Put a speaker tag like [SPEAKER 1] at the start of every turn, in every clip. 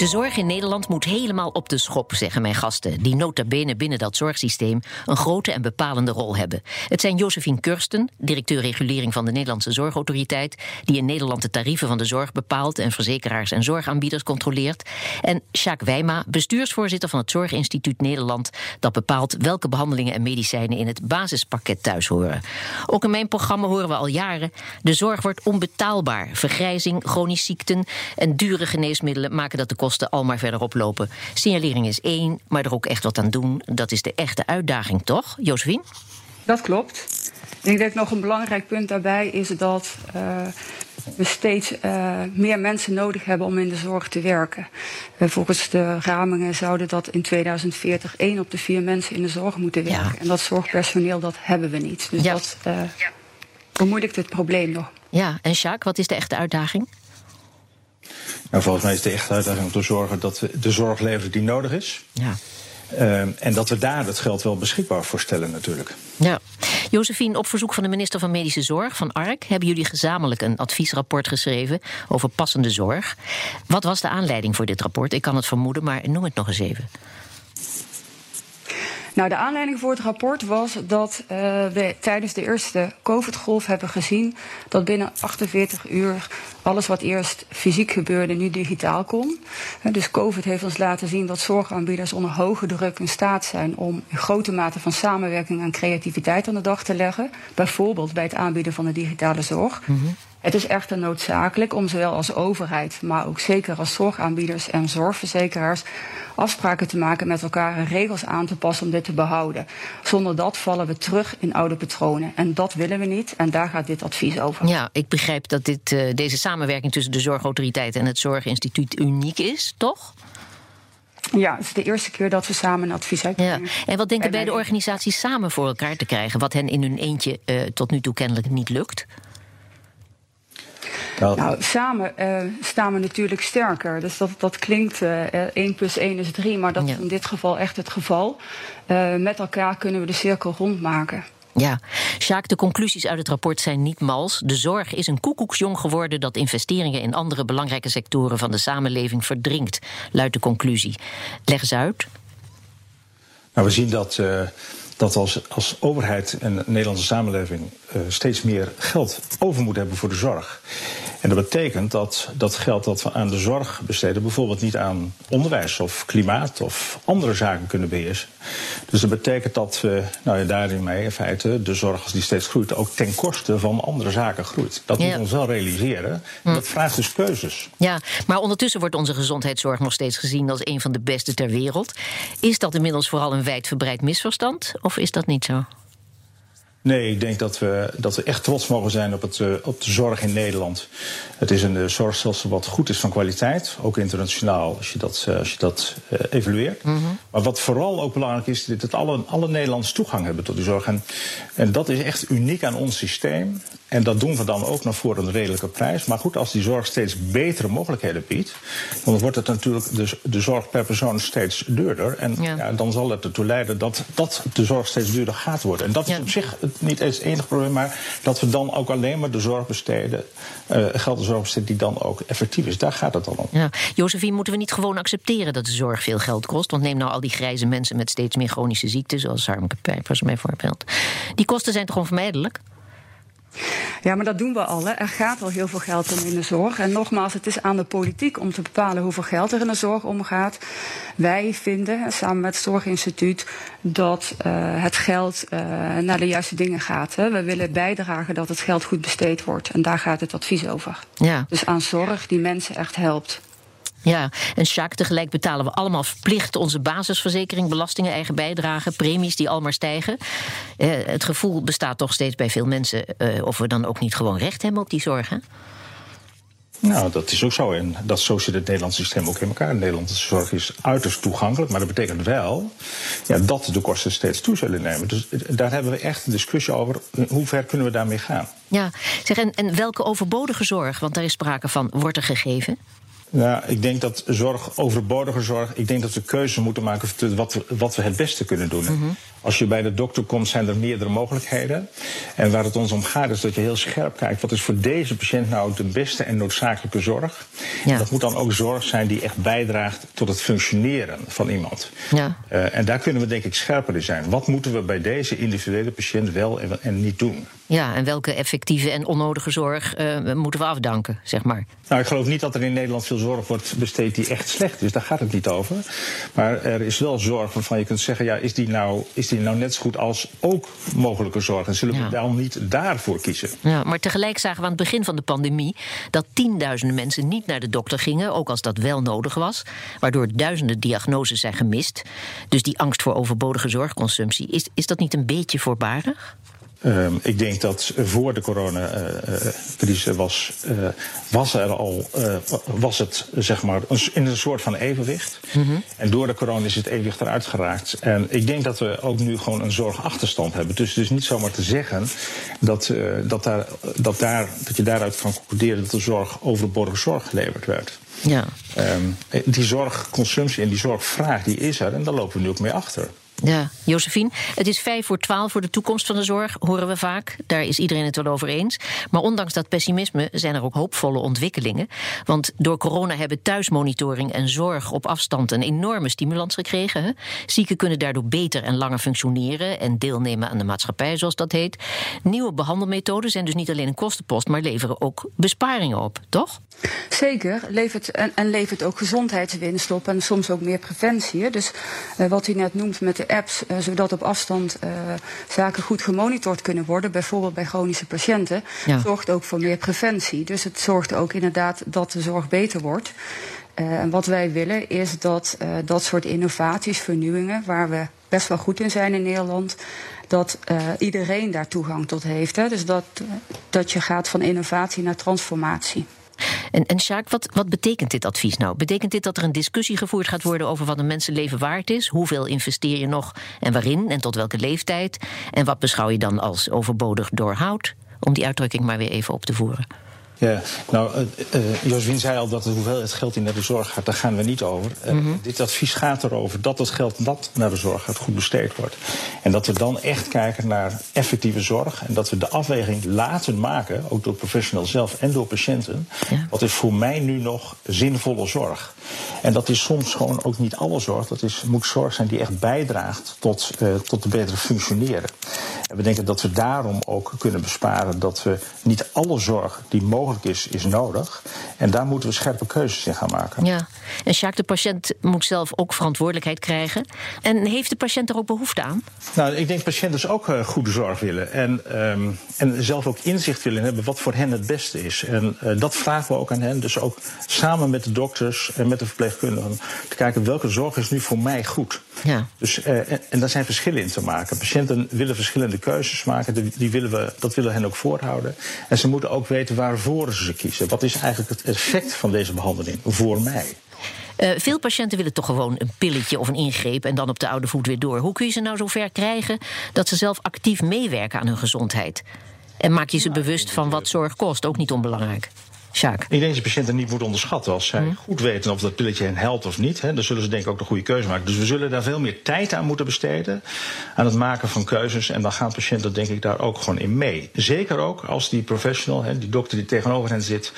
[SPEAKER 1] De zorg in Nederland moet helemaal op de schop, zeggen mijn gasten, die nota bene binnen dat zorgsysteem een grote en bepalende rol hebben. Het zijn Josephine Kursten, directeur regulering van de Nederlandse Zorgautoriteit, die in Nederland de tarieven van de zorg bepaalt en verzekeraars en zorgaanbieders controleert. En Jacques Wijma, bestuursvoorzitter van het Zorginstituut Nederland, dat bepaalt welke behandelingen en medicijnen in het basispakket thuis horen. Ook in mijn programma horen we al jaren: de zorg wordt onbetaalbaar. Vergrijzing, chronische ziekten en dure geneesmiddelen maken dat de kosten al maar verder oplopen. Signalering is één, maar er ook echt wat aan doen, dat is de echte uitdaging, toch, Josephine?
[SPEAKER 2] Dat klopt. Ik denk dat nog een belangrijk punt daarbij is dat uh, we steeds uh, meer mensen nodig hebben om in de zorg te werken. Uh, volgens de ramingen zouden dat in 2040 één op de vier mensen in de zorg moeten werken. Ja. En dat zorgpersoneel, dat hebben we niet. Dus ja. dat bemoeilijkt het probleem nog.
[SPEAKER 1] Ja, en Jacques, wat is de echte uitdaging?
[SPEAKER 3] Nou, volgens mij is de echte uitdaging om te zorgen dat we de zorg leveren die nodig is. Ja. Uh, en dat we daar het geld wel beschikbaar voor stellen, natuurlijk.
[SPEAKER 1] Ja. Josephine, op verzoek van de minister van Medische Zorg, van ARK, hebben jullie gezamenlijk een adviesrapport geschreven over passende zorg. Wat was de aanleiding voor dit rapport? Ik kan het vermoeden, maar noem het nog eens even.
[SPEAKER 2] Nou, de aanleiding voor het rapport was dat uh, we tijdens de eerste COVID-golf hebben gezien dat binnen 48 uur alles wat eerst fysiek gebeurde nu digitaal kon. Dus COVID heeft ons laten zien dat zorgaanbieders onder hoge druk in staat zijn om een grote mate van samenwerking en creativiteit aan de dag te leggen. Bijvoorbeeld bij het aanbieden van de digitale zorg. -hmm. Het is echter noodzakelijk om zowel als overheid, maar ook zeker als zorgaanbieders en zorgverzekeraars afspraken te maken met elkaar en regels aan te passen om dit te behouden. Zonder dat vallen we terug in oude patronen. En dat willen we niet. En daar gaat dit advies over.
[SPEAKER 1] Ja, ik begrijp dat dit, uh, deze samenwerking tussen de Zorgautoriteit en het Zorginstituut uniek is, toch?
[SPEAKER 2] Ja, het is de eerste keer dat we samen een advies uitbrengen.
[SPEAKER 1] Ja. En wat denken beide organisaties samen voor elkaar te krijgen, wat hen in hun eentje uh, tot nu toe kennelijk niet lukt?
[SPEAKER 2] Nou, nou samen uh, staan we natuurlijk sterker. Dus dat, dat klinkt uh, 1 plus 1 is 3, maar dat ja. is in dit geval echt het geval. Uh, met elkaar kunnen we de cirkel rondmaken.
[SPEAKER 1] Ja, Sjaak, de conclusies uit het rapport zijn niet mals. De zorg is een koekoeksjong geworden dat investeringen in andere belangrijke sectoren van de samenleving verdringt, luidt de conclusie. Leg eens uit.
[SPEAKER 3] Nou, we zien dat. Uh dat als, als overheid en de Nederlandse samenleving uh, steeds meer geld over moet hebben voor de zorg. En dat betekent dat dat geld dat we aan de zorg besteden, bijvoorbeeld niet aan onderwijs of klimaat of andere zaken kunnen beheersen. Dus dat betekent dat we nou ja, daarin mee in feite de zorg als die steeds groeit, ook ten koste van andere zaken groeit. Dat ja. moet ons wel realiseren. Hm. Dat vraagt dus keuzes.
[SPEAKER 1] Ja, maar ondertussen wordt onze gezondheidszorg nog steeds gezien als een van de beste ter wereld. Is dat inmiddels vooral een wijdverbreid misverstand? Of is dat niet zo?
[SPEAKER 3] Nee, ik denk dat we, dat we echt trots mogen zijn op, het, uh, op de zorg in Nederland. Het is een uh, zorgstelsel wat goed is van kwaliteit, ook internationaal als je dat, uh, als je dat evalueert. Mm -hmm. Maar wat vooral ook belangrijk is, is dat alle, alle Nederlanders toegang hebben tot die zorg. En, en dat is echt uniek aan ons systeem. En dat doen we dan ook nog voor een redelijke prijs. Maar goed, als die zorg steeds betere mogelijkheden biedt, dan wordt het natuurlijk de, de zorg per persoon steeds duurder. En ja. Ja, dan zal het ertoe leiden dat, dat de zorg steeds duurder gaat worden. En dat is op zich niet eens het enige probleem, maar dat we dan ook alleen maar de zorg besteden, uh, geld de zorg besteden die dan ook effectief is. Daar gaat het dan om.
[SPEAKER 1] Ja. Josephine, moeten we niet gewoon accepteren dat de zorg veel geld kost? Want neem nou al die grijze mensen met steeds meer chronische ziekten, zoals Harmke Pijpers bijvoorbeeld. Die kosten zijn toch onvermijdelijk?
[SPEAKER 2] Ja, maar dat doen we al. Hè. Er gaat al heel veel geld om in de zorg. En nogmaals, het is aan de politiek om te bepalen hoeveel geld er in de zorg omgaat. Wij vinden, samen met het Zorginstituut, dat uh, het geld uh, naar de juiste dingen gaat. Hè. We willen bijdragen dat het geld goed besteed wordt. En daar gaat het advies over.
[SPEAKER 1] Ja.
[SPEAKER 2] Dus aan zorg die mensen echt helpt.
[SPEAKER 1] Ja, en Sjaak, tegelijk betalen we allemaal verplicht onze basisverzekering, belastingen, eigen bijdragen, premies die al maar stijgen. Uh, het gevoel bestaat toch steeds bij veel mensen uh, of we dan ook niet gewoon recht hebben op die zorg. Hè?
[SPEAKER 3] Nou, dat is ook zo. En dat, zo zit het Nederlandse systeem ook in elkaar. De Nederlandse zorg is uiterst toegankelijk. Maar dat betekent wel ja, dat de kosten steeds toe zullen nemen. Dus daar hebben we echt een discussie over. Hoe ver kunnen we daarmee gaan?
[SPEAKER 1] Ja, zeg, en, en welke overbodige zorg, want daar is sprake van, wordt er gegeven?
[SPEAKER 3] Nou, ik denk dat zorg, overbodige zorg, ik denk dat we keuze moeten maken wat we, wat we het beste kunnen doen. Mhm. Als je bij de dokter komt, zijn er meerdere mogelijkheden. En waar het ons om gaat, is dat je heel scherp kijkt. Wat is voor deze patiënt nou de beste en noodzakelijke zorg? Ja. Dat moet dan ook zorg zijn die echt bijdraagt tot het functioneren van iemand. Ja. Uh, en daar kunnen we denk ik scherper in zijn. Wat moeten we bij deze individuele patiënt wel en, en niet doen?
[SPEAKER 1] Ja, en welke effectieve en onnodige zorg uh, moeten we afdanken, zeg maar?
[SPEAKER 3] Nou, ik geloof niet dat er in Nederland veel zorg wordt besteed die echt slecht is. Daar gaat het niet over. Maar er is wel zorg waarvan je kunt zeggen: ja, is die nou, is die nou net zo goed als ook mogelijke zorg? En zullen we dan niet daarvoor kiezen?
[SPEAKER 1] Ja, maar tegelijk zagen we aan het begin van de pandemie dat tienduizenden mensen niet naar de dokter gingen, ook als dat wel nodig was, waardoor duizenden diagnoses zijn gemist. Dus die angst voor overbodige zorgconsumptie, is, is dat niet een beetje voorbarig?
[SPEAKER 3] Um, ik denk dat voor de coronacrisis was, uh, was er al uh, was het zeg maar in een soort van evenwicht. Mm -hmm. En door de corona is het evenwicht eruit geraakt. En ik denk dat we ook nu gewoon een zorgachterstand hebben. Dus het is niet zomaar te zeggen dat, dat, daar, dat, daar, dat je daaruit kan concluderen dat de zorg overbodige zorg geleverd werd. Ja. Um, die zorgconsumptie en die zorgvraag die is er en daar lopen we nu ook mee achter.
[SPEAKER 1] Ja, Josephine, het is vijf voor twaalf voor de toekomst van de zorg, horen we vaak. Daar is iedereen het wel over eens. Maar ondanks dat pessimisme zijn er ook hoopvolle ontwikkelingen. Want door corona hebben thuismonitoring en zorg op afstand een enorme stimulans gekregen. Zieken kunnen daardoor beter en langer functioneren en deelnemen aan de maatschappij, zoals dat heet. Nieuwe behandelmethoden zijn dus niet alleen een kostenpost, maar leveren ook besparingen op, toch?
[SPEAKER 2] Zeker, levert, en, levert ook gezondheidswinst op en soms ook meer preventie. Dus uh, wat u net noemt met de apps, uh, zodat op afstand uh, zaken goed gemonitord kunnen worden, bijvoorbeeld bij chronische patiënten, ja. zorgt ook voor meer preventie. Dus het zorgt ook inderdaad dat de zorg beter wordt. en wat wij willen is dat dat soort innovaties, vernieuwingen, waar we best wel goed in zijn in Nederland, dat iedereen daar toegang tot heeft. Hè? Dus dat, dat je gaat van innovatie naar transformatie.
[SPEAKER 1] En, en Sjaak, wat, wat betekent dit advies nou? Betekent dit dat er een discussie gevoerd gaat worden over wat een mensenleven waard is? Hoeveel investeer je nog en waarin en tot welke leeftijd? En wat beschouw je dan als overbodig doorhoud? Om die uitdrukking maar weer even op te voeren.
[SPEAKER 3] Ja, nou, uh, uh, Josephine zei al dat de hoeveelheid geld die naar de zorg gaat, daar gaan we niet over. Uh, mm -hmm. Dit advies gaat erover dat het geld dat naar de zorg gaat goed besteed wordt. En dat we dan echt kijken naar effectieve zorg. En dat we de afweging laten maken, ook door professionals zelf en door patiënten. Ja. Wat is voor mij nu nog zinvolle zorg? En dat is soms gewoon ook niet alle zorg. Dat is, moet zorg zijn die echt bijdraagt tot, tot het betere functioneren. En we denken dat we daarom ook kunnen besparen dat we niet alle zorg die mogelijk is, is nodig. En daar moeten we scherpe keuzes in gaan maken.
[SPEAKER 1] Ja, en Jacques, de patiënt moet zelf ook verantwoordelijkheid krijgen. En heeft de patiënt er ook behoefte aan?
[SPEAKER 3] Nou, ik denk patiënten dus ook uh, goede zorg willen. En, um, en zelf ook inzicht willen hebben wat voor hen het beste is. En uh, dat vragen we ook aan hen. Dus ook samen met de dokters en met de verpleegkundigen te kijken welke zorg is nu voor mij goed. Ja. Dus, uh, en, en daar zijn verschillen in te maken. Patiënten willen verschillende keuzes maken. Die, willen we, dat willen hen ook voorhouden. En ze moeten ook weten waarvoor ze kiezen. Wat is eigenlijk het effect van deze behandeling voor mij?
[SPEAKER 1] Uh, veel patiënten willen toch gewoon een pilletje of een ingreep en dan op de oude voet weer door. Hoe kun je ze nou zover krijgen dat ze zelf actief meewerken aan hun gezondheid? En maak je ze bewust van wat zorg kost, ook niet onbelangrijk. Sjaak.
[SPEAKER 3] Ik denk dat je patiënten niet moet onderschatten. Als zij hm. goed weten of dat pilletje hen helpt of niet, hè, dan zullen ze denk ik ook de goede keuze maken. Dus we zullen daar veel meer tijd aan moeten besteden. Aan het maken van keuzes. En dan gaan patiënten denk ik daar ook gewoon in mee. Zeker ook als die professional, hè, die dokter die tegenover hen zit,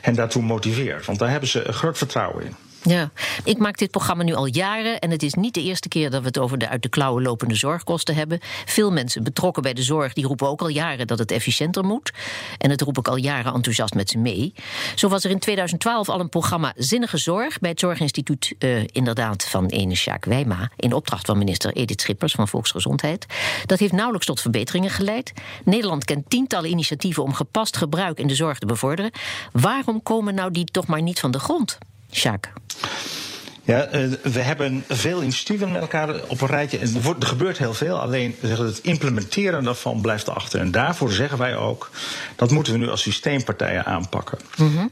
[SPEAKER 3] hen daartoe motiveert. Want daar hebben ze groot vertrouwen in.
[SPEAKER 1] Ja, ik maak dit programma nu al jaren en het is niet de eerste keer dat we het over de uit de klauwen lopende zorgkosten hebben. Veel mensen betrokken bij de zorg die roepen ook al jaren dat het efficiënter moet. En het roep ik al jaren enthousiast met ze mee. Zo was er in 2012 al een programma Zinnige Zorg bij het Zorginstituut, uh, inderdaad, van ene Sjaak Wijma, in opdracht van minister Edith Schippers van Volksgezondheid. Dat heeft nauwelijks tot verbeteringen geleid. Nederland kent tientallen initiatieven om gepast gebruik in de zorg te bevorderen. Waarom komen nou die toch maar niet van de grond? Sjaak.
[SPEAKER 3] Ja, eh, we hebben veel initiatieven met elkaar op een rijtje. En er, gebeurt heel veel, alleen het implementeren daarvan blijft achter. En daarvoor zeggen wij ook, dat moeten we nu als systeempartijen aanpakken.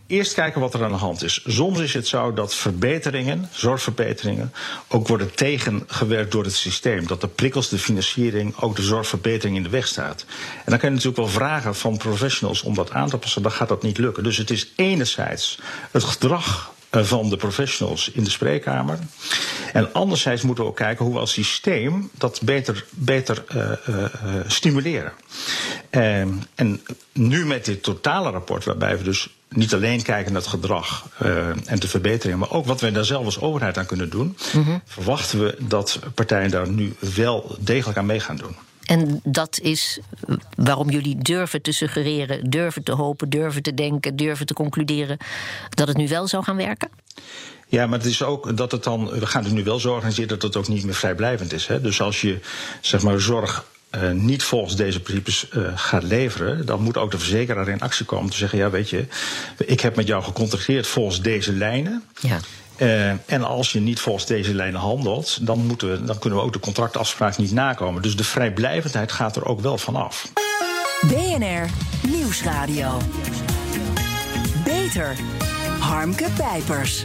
[SPEAKER 3] Eerst kijken wat er aan de hand is. Soms is het zo dat verbeteringen, zorgverbeteringen, ook worden tegengewerkt door het systeem. Dat de prikkels, de financiering, ook de zorgverbetering in de weg staat. En dan kan je natuurlijk wel vragen van professionals om dat aan te passen. Dan gaat dat niet lukken. Dus het is enerzijds het gedrag van de professionals in de spreekkamer. En anderzijds moeten we ook kijken hoe we als systeem dat beter, beter uh, uh, stimuleren. Ehm, en nu met dit totale rapport, waarbij we dus niet alleen kijken naar het gedrag en de verbeteringen, maar ook wat wij daar zelf als overheid aan kunnen doen, mm-hmm. verwachten we dat partijen daar nu wel degelijk aan mee gaan doen.
[SPEAKER 1] En dat is waarom jullie durven te suggereren, durven te hopen, durven te denken, durven te concluderen dat het nu wel zou gaan werken?
[SPEAKER 3] Ja, maar het is ook dat het dan. We gaan het nu wel zo organiseren dat het ook niet meer vrijblijvend is. Hè? Dus als je zeg maar zorg uh, niet volgens deze principes uh, gaat leveren, dan moet ook de verzekeraar in actie komen te zeggen: ja, weet je, ik heb met jou gecontracteerd volgens deze lijnen. Ja. Uh, en als je niet volgens deze lijnen handelt, dan, moeten we, dan kunnen we ook de contractafspraak niet nakomen. Dus de vrijblijvendheid gaat er ook wel vanaf.
[SPEAKER 4] BNR Nieuwsradio. Beter. Harmke Pijpers.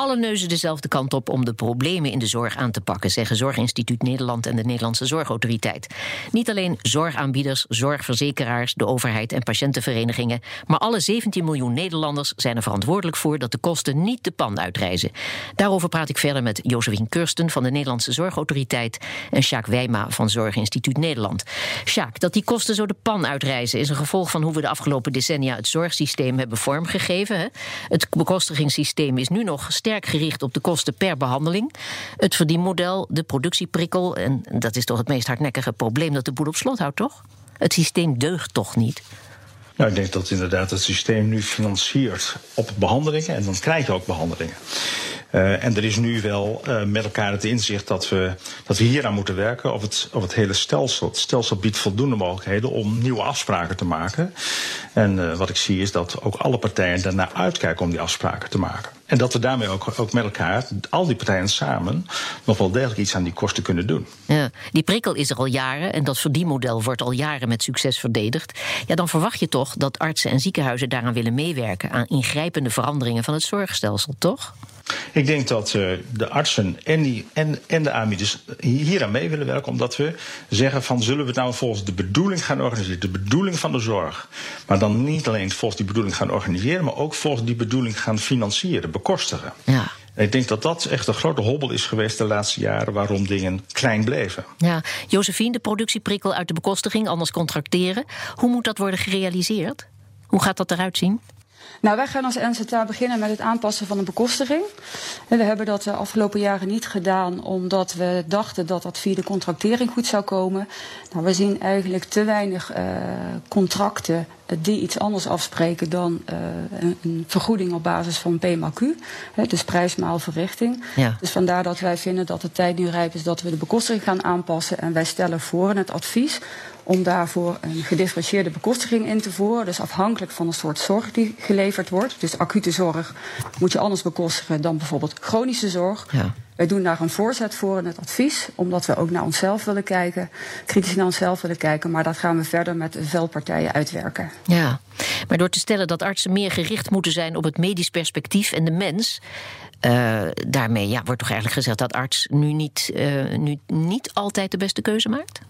[SPEAKER 1] Alle neuzen dezelfde kant op om de problemen in de zorg aan te pakken, zeggen Zorginstituut Nederland en de Nederlandse Zorgautoriteit. Niet alleen zorgaanbieders, zorgverzekeraars, de overheid en patiëntenverenigingen, maar alle 17 miljoen Nederlanders zijn er verantwoordelijk voor dat de kosten niet de pan uitreizen. Daarover praat ik verder met Josephine Kursten van de Nederlandse Zorgautoriteit en Sjaak Wijma van Zorginstituut Nederland. Sjaak, dat die kosten zo de pan uitreizen is een gevolg van hoe we de afgelopen decennia het zorgsysteem hebben vormgegeven. Het bekostigingssysteem is nu nog sterk gericht op de kosten per behandeling. Het verdienmodel, de productieprikkel. En dat is toch het meest hardnekkige probleem dat de boel op slot houdt, toch? Het systeem deugt toch niet?
[SPEAKER 3] Nou, ik denk dat inderdaad het systeem nu financiert op behandelingen. En dan krijg je ook behandelingen. Uh, en er is nu wel uh, met elkaar het inzicht dat we, dat we hier aan moeten werken. Of het, of het hele stelsel. Het stelsel biedt voldoende mogelijkheden om nieuwe afspraken te maken. En uh, wat ik zie is dat ook alle partijen daarnaar uitkijken om die afspraken te maken. En dat we daarmee ook, ook met elkaar, al die partijen samen, nog wel degelijk iets aan die kosten kunnen doen.
[SPEAKER 1] Ja, die prikkel is er al jaren en dat verdienmodel wordt al jaren met succes verdedigd. Ja, dan verwacht je toch dat artsen en ziekenhuizen daaraan willen meewerken aan ingrijpende veranderingen van het zorgstelsel, toch?
[SPEAKER 3] Ik denk dat uh, de artsen en, die, en, en de aanbieders hier aan mee willen werken. Omdat we zeggen van zullen we het nou volgens de bedoeling gaan organiseren. De bedoeling van de zorg. Maar dan niet alleen volgens die bedoeling gaan organiseren. Maar ook volgens die bedoeling gaan financieren, bekostigen. Ja. Ik denk dat dat echt een grote hobbel is geweest de laatste jaren waarom dingen klein bleven.
[SPEAKER 1] Ja, Josephine, de productieprikkel uit de bekostiging, anders contracteren. Hoe moet dat worden gerealiseerd? Hoe gaat dat eruit zien?
[SPEAKER 2] Nou, wij gaan als NZA beginnen met het aanpassen van de bekostiging. En we hebben dat de afgelopen jaren niet gedaan omdat we dachten dat dat via de contractering goed zou komen. Nou, we zien eigenlijk te weinig uh, contracten die iets anders afspreken dan uh, een, een, vergoeding op basis van PMAQ. Hè, dus prijsmaal verrichting. Ja. Dus vandaar dat wij vinden dat de tijd nu rijp is dat we de bekostiging gaan aanpassen. En wij stellen voor in het advies om daarvoor een gedifferentieerde bekostiging in te voeren. Dus afhankelijk van de soort zorg die geleverd wordt. Dus acute zorg moet je anders bekostigen dan bijvoorbeeld chronische zorg. Ja. Wij doen daar een voorzet voor in het advies, omdat we ook naar onszelf willen kijken, kritisch naar onszelf willen kijken, maar dat gaan we verder met veel partijen uitwerken.
[SPEAKER 1] Ja, maar door te stellen dat artsen meer gericht moeten zijn op het medisch perspectief en de mens, uh, daarmee ja, wordt toch eigenlijk gezegd dat arts nu niet, uh, nu niet altijd de beste keuze maakt?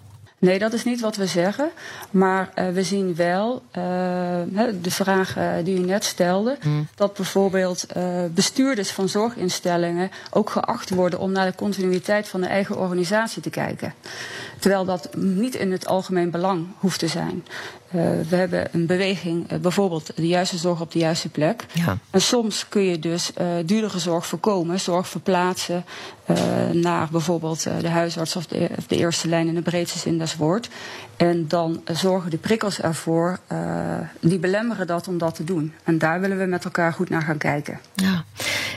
[SPEAKER 2] Nee, dat is niet wat we zeggen. Maar uh, we zien wel uh, de vraag uh, die u net stelde, mm. dat bijvoorbeeld bestuurders van zorginstellingen ook geacht worden om naar de continuïteit van de eigen organisatie te kijken. Terwijl dat niet in het algemeen belang hoeft te zijn. Uh, we hebben een beweging, uh, bijvoorbeeld de juiste zorg op de juiste plek. Ja. En soms kun je dus uh, duurdere zorg voorkomen, zorg verplaatsen naar bijvoorbeeld de huisarts of de, of de, eerste lijn in de breedste zin des woord. En dan zorgen de prikkels ervoor, die belemmeren dat om dat te doen. En daar willen we met elkaar goed naar gaan kijken.
[SPEAKER 1] Ja.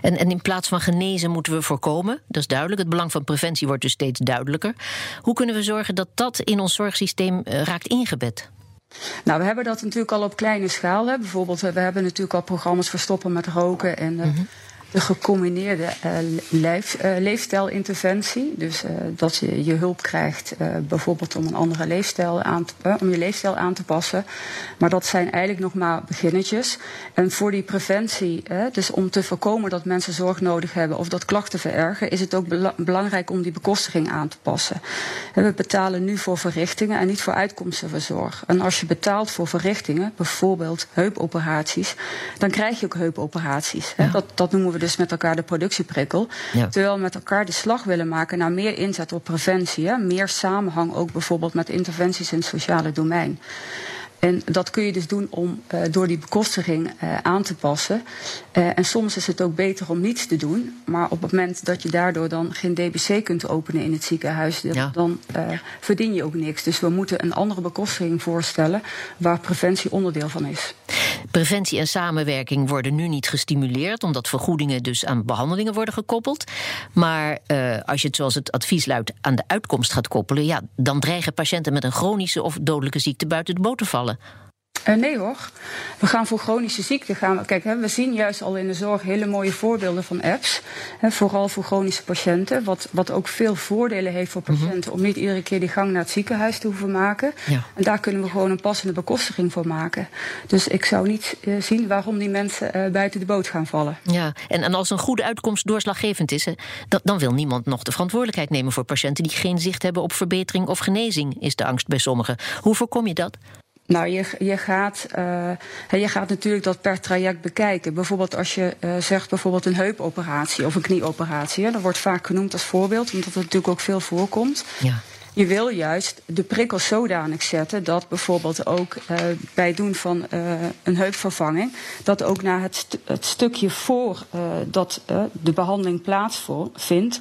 [SPEAKER 1] En, en in plaats van genezen moeten we voorkomen. Dat is duidelijk. Het belang van preventie wordt dus steeds duidelijker. Hoe kunnen we zorgen dat dat in ons zorgsysteem raakt ingebed?
[SPEAKER 2] Nou, we hebben dat natuurlijk al op kleine schaal. Hè. Bijvoorbeeld, we hebben natuurlijk al programma's verstoppen met roken en mm -hmm. De gecombineerde leef, leefstijlinterventie. Dus dat je je hulp krijgt, bijvoorbeeld om een andere leefstijl aan te, om je leefstijl aan te passen. Maar dat zijn eigenlijk nog maar beginnetjes. En voor die preventie, dus om te voorkomen dat mensen zorg nodig hebben of dat klachten verergen, is het ook belangrijk om die bekostiging aan te passen. We betalen nu voor verrichtingen en niet voor uitkomsten van zorg. En als je betaalt voor verrichtingen, bijvoorbeeld heupoperaties, dan krijg je ook heupoperaties. Dat, dat noemen we dus met elkaar de productieprikkel. Terwijl we met elkaar de slag willen maken naar meer inzet op preventie. Hè? Meer samenhang ook bijvoorbeeld met interventies in het sociale domein. En dat kun je dus doen om uh, door die bekostiging uh, aan te passen. Uh, en soms is het ook beter om niets te doen. Maar op het moment dat je daardoor dan geen DBC kunt openen in het ziekenhuis, ja. dan verdien je ook niks. Dus we moeten een andere bekostiging voorstellen waar preventie onderdeel van is.
[SPEAKER 1] Preventie en samenwerking worden nu niet gestimuleerd, omdat vergoedingen dus aan behandelingen worden gekoppeld. Maar als je het zoals het advies luidt aan de uitkomst gaat koppelen, ja, dan dreigen patiënten met een chronische of dodelijke ziekte buiten de boot te vallen.
[SPEAKER 2] Uh, nee hoor. We gaan voor chronische ziekten gaan. We, kijk, hè, we zien juist al in de zorg hele mooie voorbeelden van apps. Hè, vooral voor chronische patiënten. Wat, wat ook veel voordelen heeft voor mhm. patiënten. Om niet iedere keer die gang naar het ziekenhuis te hoeven maken. Ja. En daar kunnen we gewoon een passende bekostiging voor maken. Dus ik zou niet uh, zien waarom die mensen uh, buiten de boot gaan vallen.
[SPEAKER 1] Ja, en, en als een goede uitkomst doorslaggevend is, hè, dan wil niemand nog de verantwoordelijkheid nemen voor patiënten die geen zicht hebben op verbetering of genezing, is de angst bij sommigen. Hoe voorkom je dat?
[SPEAKER 2] Nou, je, je, gaat, uh, je gaat natuurlijk dat per traject bekijken. Bijvoorbeeld als je uh, zegt bijvoorbeeld een heupoperatie of een knieoperatie. Dat wordt vaak genoemd als voorbeeld, omdat het natuurlijk ook veel voorkomt. Ja. Je wil juist de prikkels zodanig zetten dat bijvoorbeeld ook uh, bij het doen van uh, een heupvervanging, dat ook naar het, st het stukje voor uh, dat de behandeling plaatsvindt,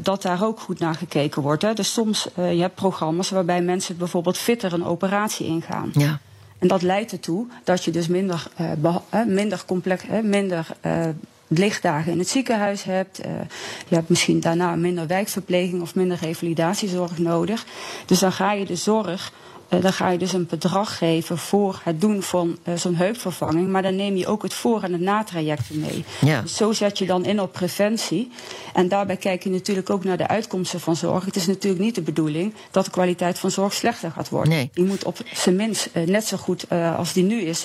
[SPEAKER 2] dat daar ook goed naar gekeken wordt. Hè. Dus soms je hebt programma's waarbij mensen bijvoorbeeld fitter een operatie ingaan. Ja. En dat leidt ertoe dat je dus minder, minder complex, minder lichtdagen in het ziekenhuis hebt. Uh, je hebt misschien daarna minder wijkverpleging of minder revalidatiezorg nodig. Dus dan ga je de zorg dan ga je dus een bedrag geven voor het doen van uh, zo'n heupvervanging. Maar dan neem je ook het voor- en het natraject mee. Ja. Dus zo zet je dan in op preventie. En daarbij kijk je natuurlijk ook naar de uitkomsten van zorg. Het is natuurlijk niet de bedoeling dat de kwaliteit van zorg slechter gaat worden. Nee. Die moet op zijn minst uh, net zo goed als die nu is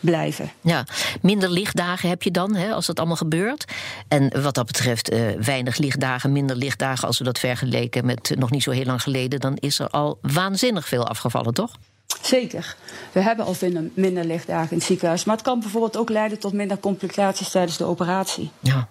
[SPEAKER 2] blijven.
[SPEAKER 1] Ja, minder lichtdagen heb je dan, hè, als dat allemaal gebeurt. En wat dat betreft, weinig lichtdagen, minder lichtdagen... als we dat vergeleken met nog niet zo heel lang geleden... dan is er al waanzinnig veel afgevallen toch?
[SPEAKER 2] Zeker. We hebben al minder lichtdagen in het ziekenhuis. Maar het kan bijvoorbeeld ook leiden tot minder complicaties tijdens de operatie.
[SPEAKER 1] Ja.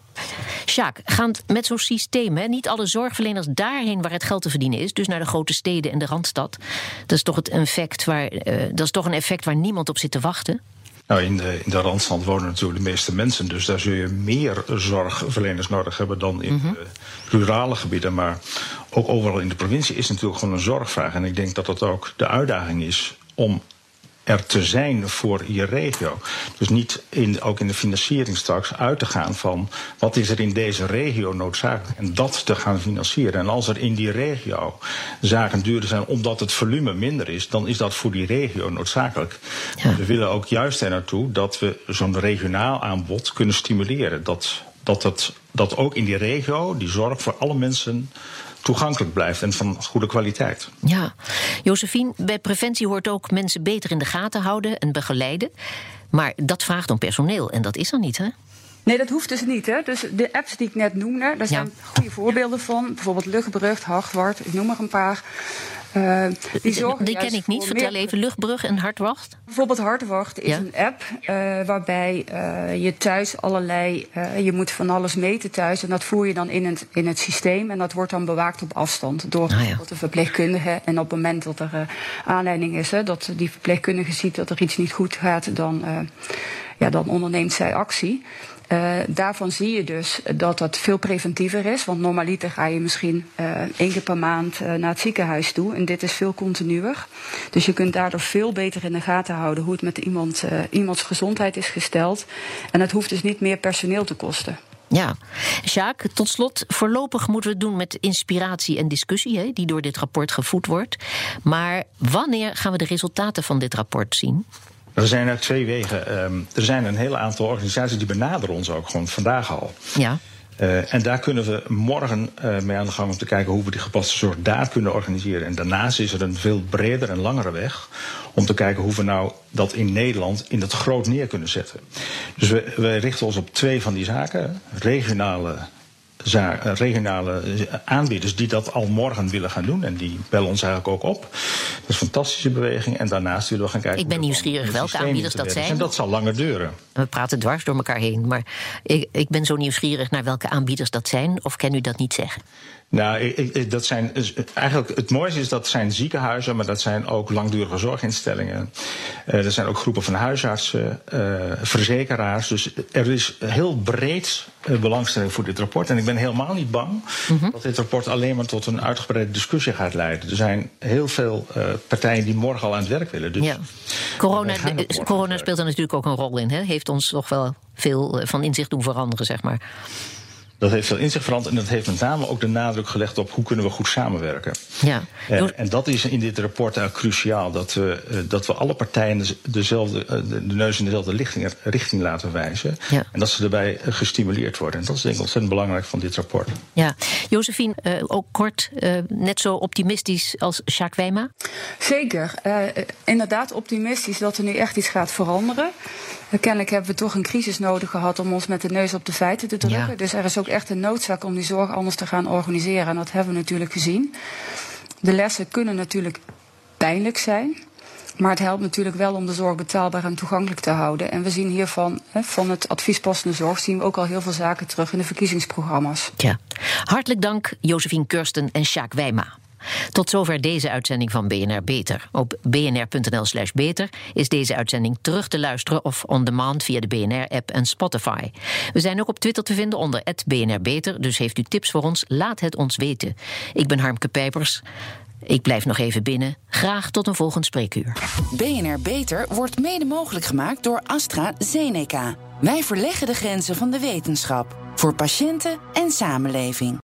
[SPEAKER 1] Sjaak, gaand met zo'n systeem, hè, niet alle zorgverleners daarheen waar het geld te verdienen is, dus naar de grote steden en de randstad. Dat is toch, het effect waar, uh, dat is toch een effect waar niemand op zit te wachten?
[SPEAKER 3] Nou, in de, in de Randstad wonen natuurlijk de meeste mensen. Dus daar zul je meer zorgverleners nodig hebben dan in mm rurale gebieden. Maar ook overal in de provincie is natuurlijk gewoon een zorgvraag. En ik denk dat dat ook de uitdaging is om er te zijn voor je regio. Dus niet in, ook in de financiering straks uit te gaan van wat is er in deze regio noodzakelijk en dat te gaan financieren. En als er in die regio zaken duurder zijn omdat het volume minder is, dan is dat voor die regio noodzakelijk. Ja. We willen ook juist er naartoe dat we zo'n regionaal aanbod kunnen stimuleren. Dat, dat, het, dat ook in die regio die zorg voor alle mensen toegankelijk blijft en van goede kwaliteit.
[SPEAKER 1] Ja, Josephine, bij preventie hoort ook mensen beter in de gaten houden en begeleiden. Maar dat vraagt om personeel en dat is er niet, hè?
[SPEAKER 2] Nee, dat hoeft dus niet. Hè? Dus de apps die ik net noemde, daar zijn goede voorbeelden van. Bijvoorbeeld Luchtbrug, Hartwart, ik noem er een paar.
[SPEAKER 1] Uh, die, die ken ik niet. Vertel even Luchtbrug en Hartwacht.
[SPEAKER 2] Bijvoorbeeld Hartwacht is een app uh, waarbij uh, je thuis allerlei. je moet van alles meten thuis en dat voer je dan in het, in het systeem. En dat wordt dan bewaakt op afstand door ah, ja. de verpleegkundige. En op het moment dat er aanleiding is, hè, dat die verpleegkundige ziet dat er iets niet goed gaat, dan, ja, dan onderneemt zij actie. Uh, daarvan zie je dus dat dat veel preventiever is. Want normaliter ga je misschien uh, één keer per maand uh, naar het ziekenhuis toe. En dit is veel continuer. Dus je kunt daardoor veel beter in de gaten houden hoe het met iemand, iemands gezondheid is gesteld. En het hoeft dus niet meer personeel te kosten.
[SPEAKER 1] Ja, Sjaak, tot slot, voorlopig moeten we het doen met inspiratie en discussie, hè, die door dit rapport gevoed wordt. Maar wanneer gaan we de resultaten van dit rapport zien?
[SPEAKER 3] Er zijn er twee wegen. Ehm, er zijn een hele aantal organisaties die benaderen ons ook gewoon vandaag al.
[SPEAKER 1] Ja.
[SPEAKER 3] Uh, en daar kunnen we morgen uh, mee aan de gang om te kijken hoe we die gepaste zorg daar kunnen organiseren. En daarnaast is er een veel breder en langere weg om te kijken hoe we nou dat in Nederland in het groot neer kunnen zetten. Dus we, we richten ons op twee van die zaken: regionale eh, regionale aanbieders die dat al morgen willen gaan doen. En die bellen ons eigenlijk ook op. Dat is een fantastische beweging. En daarnaast willen we gaan kijken.
[SPEAKER 1] Ik ben nieuwsgierig welke aanbieders dat zijn.
[SPEAKER 3] En dat zal langer duren.
[SPEAKER 1] We praten dwars door elkaar heen. Maar ik, ik ben zo nieuwsgierig naar welke aanbieders dat zijn. Of kan u dat niet zeggen?
[SPEAKER 3] Nou, ik, ik, dat zijn eigenlijk het mooiste is dat zijn ziekenhuizen, maar dat zijn ook langdurige zorginstellingen. Uh, er zijn ook groepen van huisartsen, uh, verzekeraars. Dus er is heel breed uh, belangstelling voor dit rapport. En ik ben helemaal niet bang mm -hmm. dat dit rapport alleen maar tot een uitgebreide discussie gaat leiden. Er zijn heel veel partijen die morgen al aan het werk willen. Dus
[SPEAKER 1] ja. Corona, corona speelt er natuurlijk ook een rol in. Hè? Heeft ons toch wel veel van inzicht doen veranderen, zeg maar.
[SPEAKER 3] Dat heeft veel inzicht veranderd en dat heeft met name ook de nadruk gelegd op hoe kunnen we goed samenwerken.
[SPEAKER 1] Ja.
[SPEAKER 3] En, en dat is in dit rapport uh, cruciaal, dat we, uh, dat we alle partijen dezelfde, uh, de, de neus in dezelfde richting, richting laten wijzen.
[SPEAKER 1] Ja.
[SPEAKER 3] En dat ze erbij gestimuleerd worden. En dat is denk ik ontzettend belangrijk van dit rapport.
[SPEAKER 1] Ja, Josephine, ook kort, net zo optimistisch als Jacques Wijma?
[SPEAKER 2] Zeker. inderdaad optimistisch dat er nu echt iets gaat veranderen. Kennelijk hebben we toch een crisis nodig gehad om ons met de neus op de feiten te drukken.
[SPEAKER 1] Ja.
[SPEAKER 2] Dus er is ook echt een noodzaak om die zorg anders te gaan organiseren. En dat hebben we natuurlijk gezien. De lessen kunnen natuurlijk pijnlijk zijn. Maar het helpt natuurlijk wel om de zorg betaalbaar en toegankelijk te houden. En we zien hiervan, van het adviespassende zorg, zien we ook al heel veel zaken terug in de verkiezingsprogramma's.
[SPEAKER 1] Ja. Hartelijk dank, Josephine Kursten en Sjaak Wijma. Tot zover deze uitzending van BNR Beter. Op bnr.nl/slash beter is deze uitzending terug te luisteren of on demand via de BNR-app en Spotify. We zijn ook op Twitter te vinden onder BNR Beter, dus heeft u tips voor ons? Laat het ons weten. Ik ben Harmke Pijpers. Ik blijf nog even binnen. Graag tot een volgend spreekuur.
[SPEAKER 5] BNR Beter wordt mede mogelijk gemaakt door AstraZeneca. Wij verleggen de grenzen van de wetenschap voor patiënten en samenleving.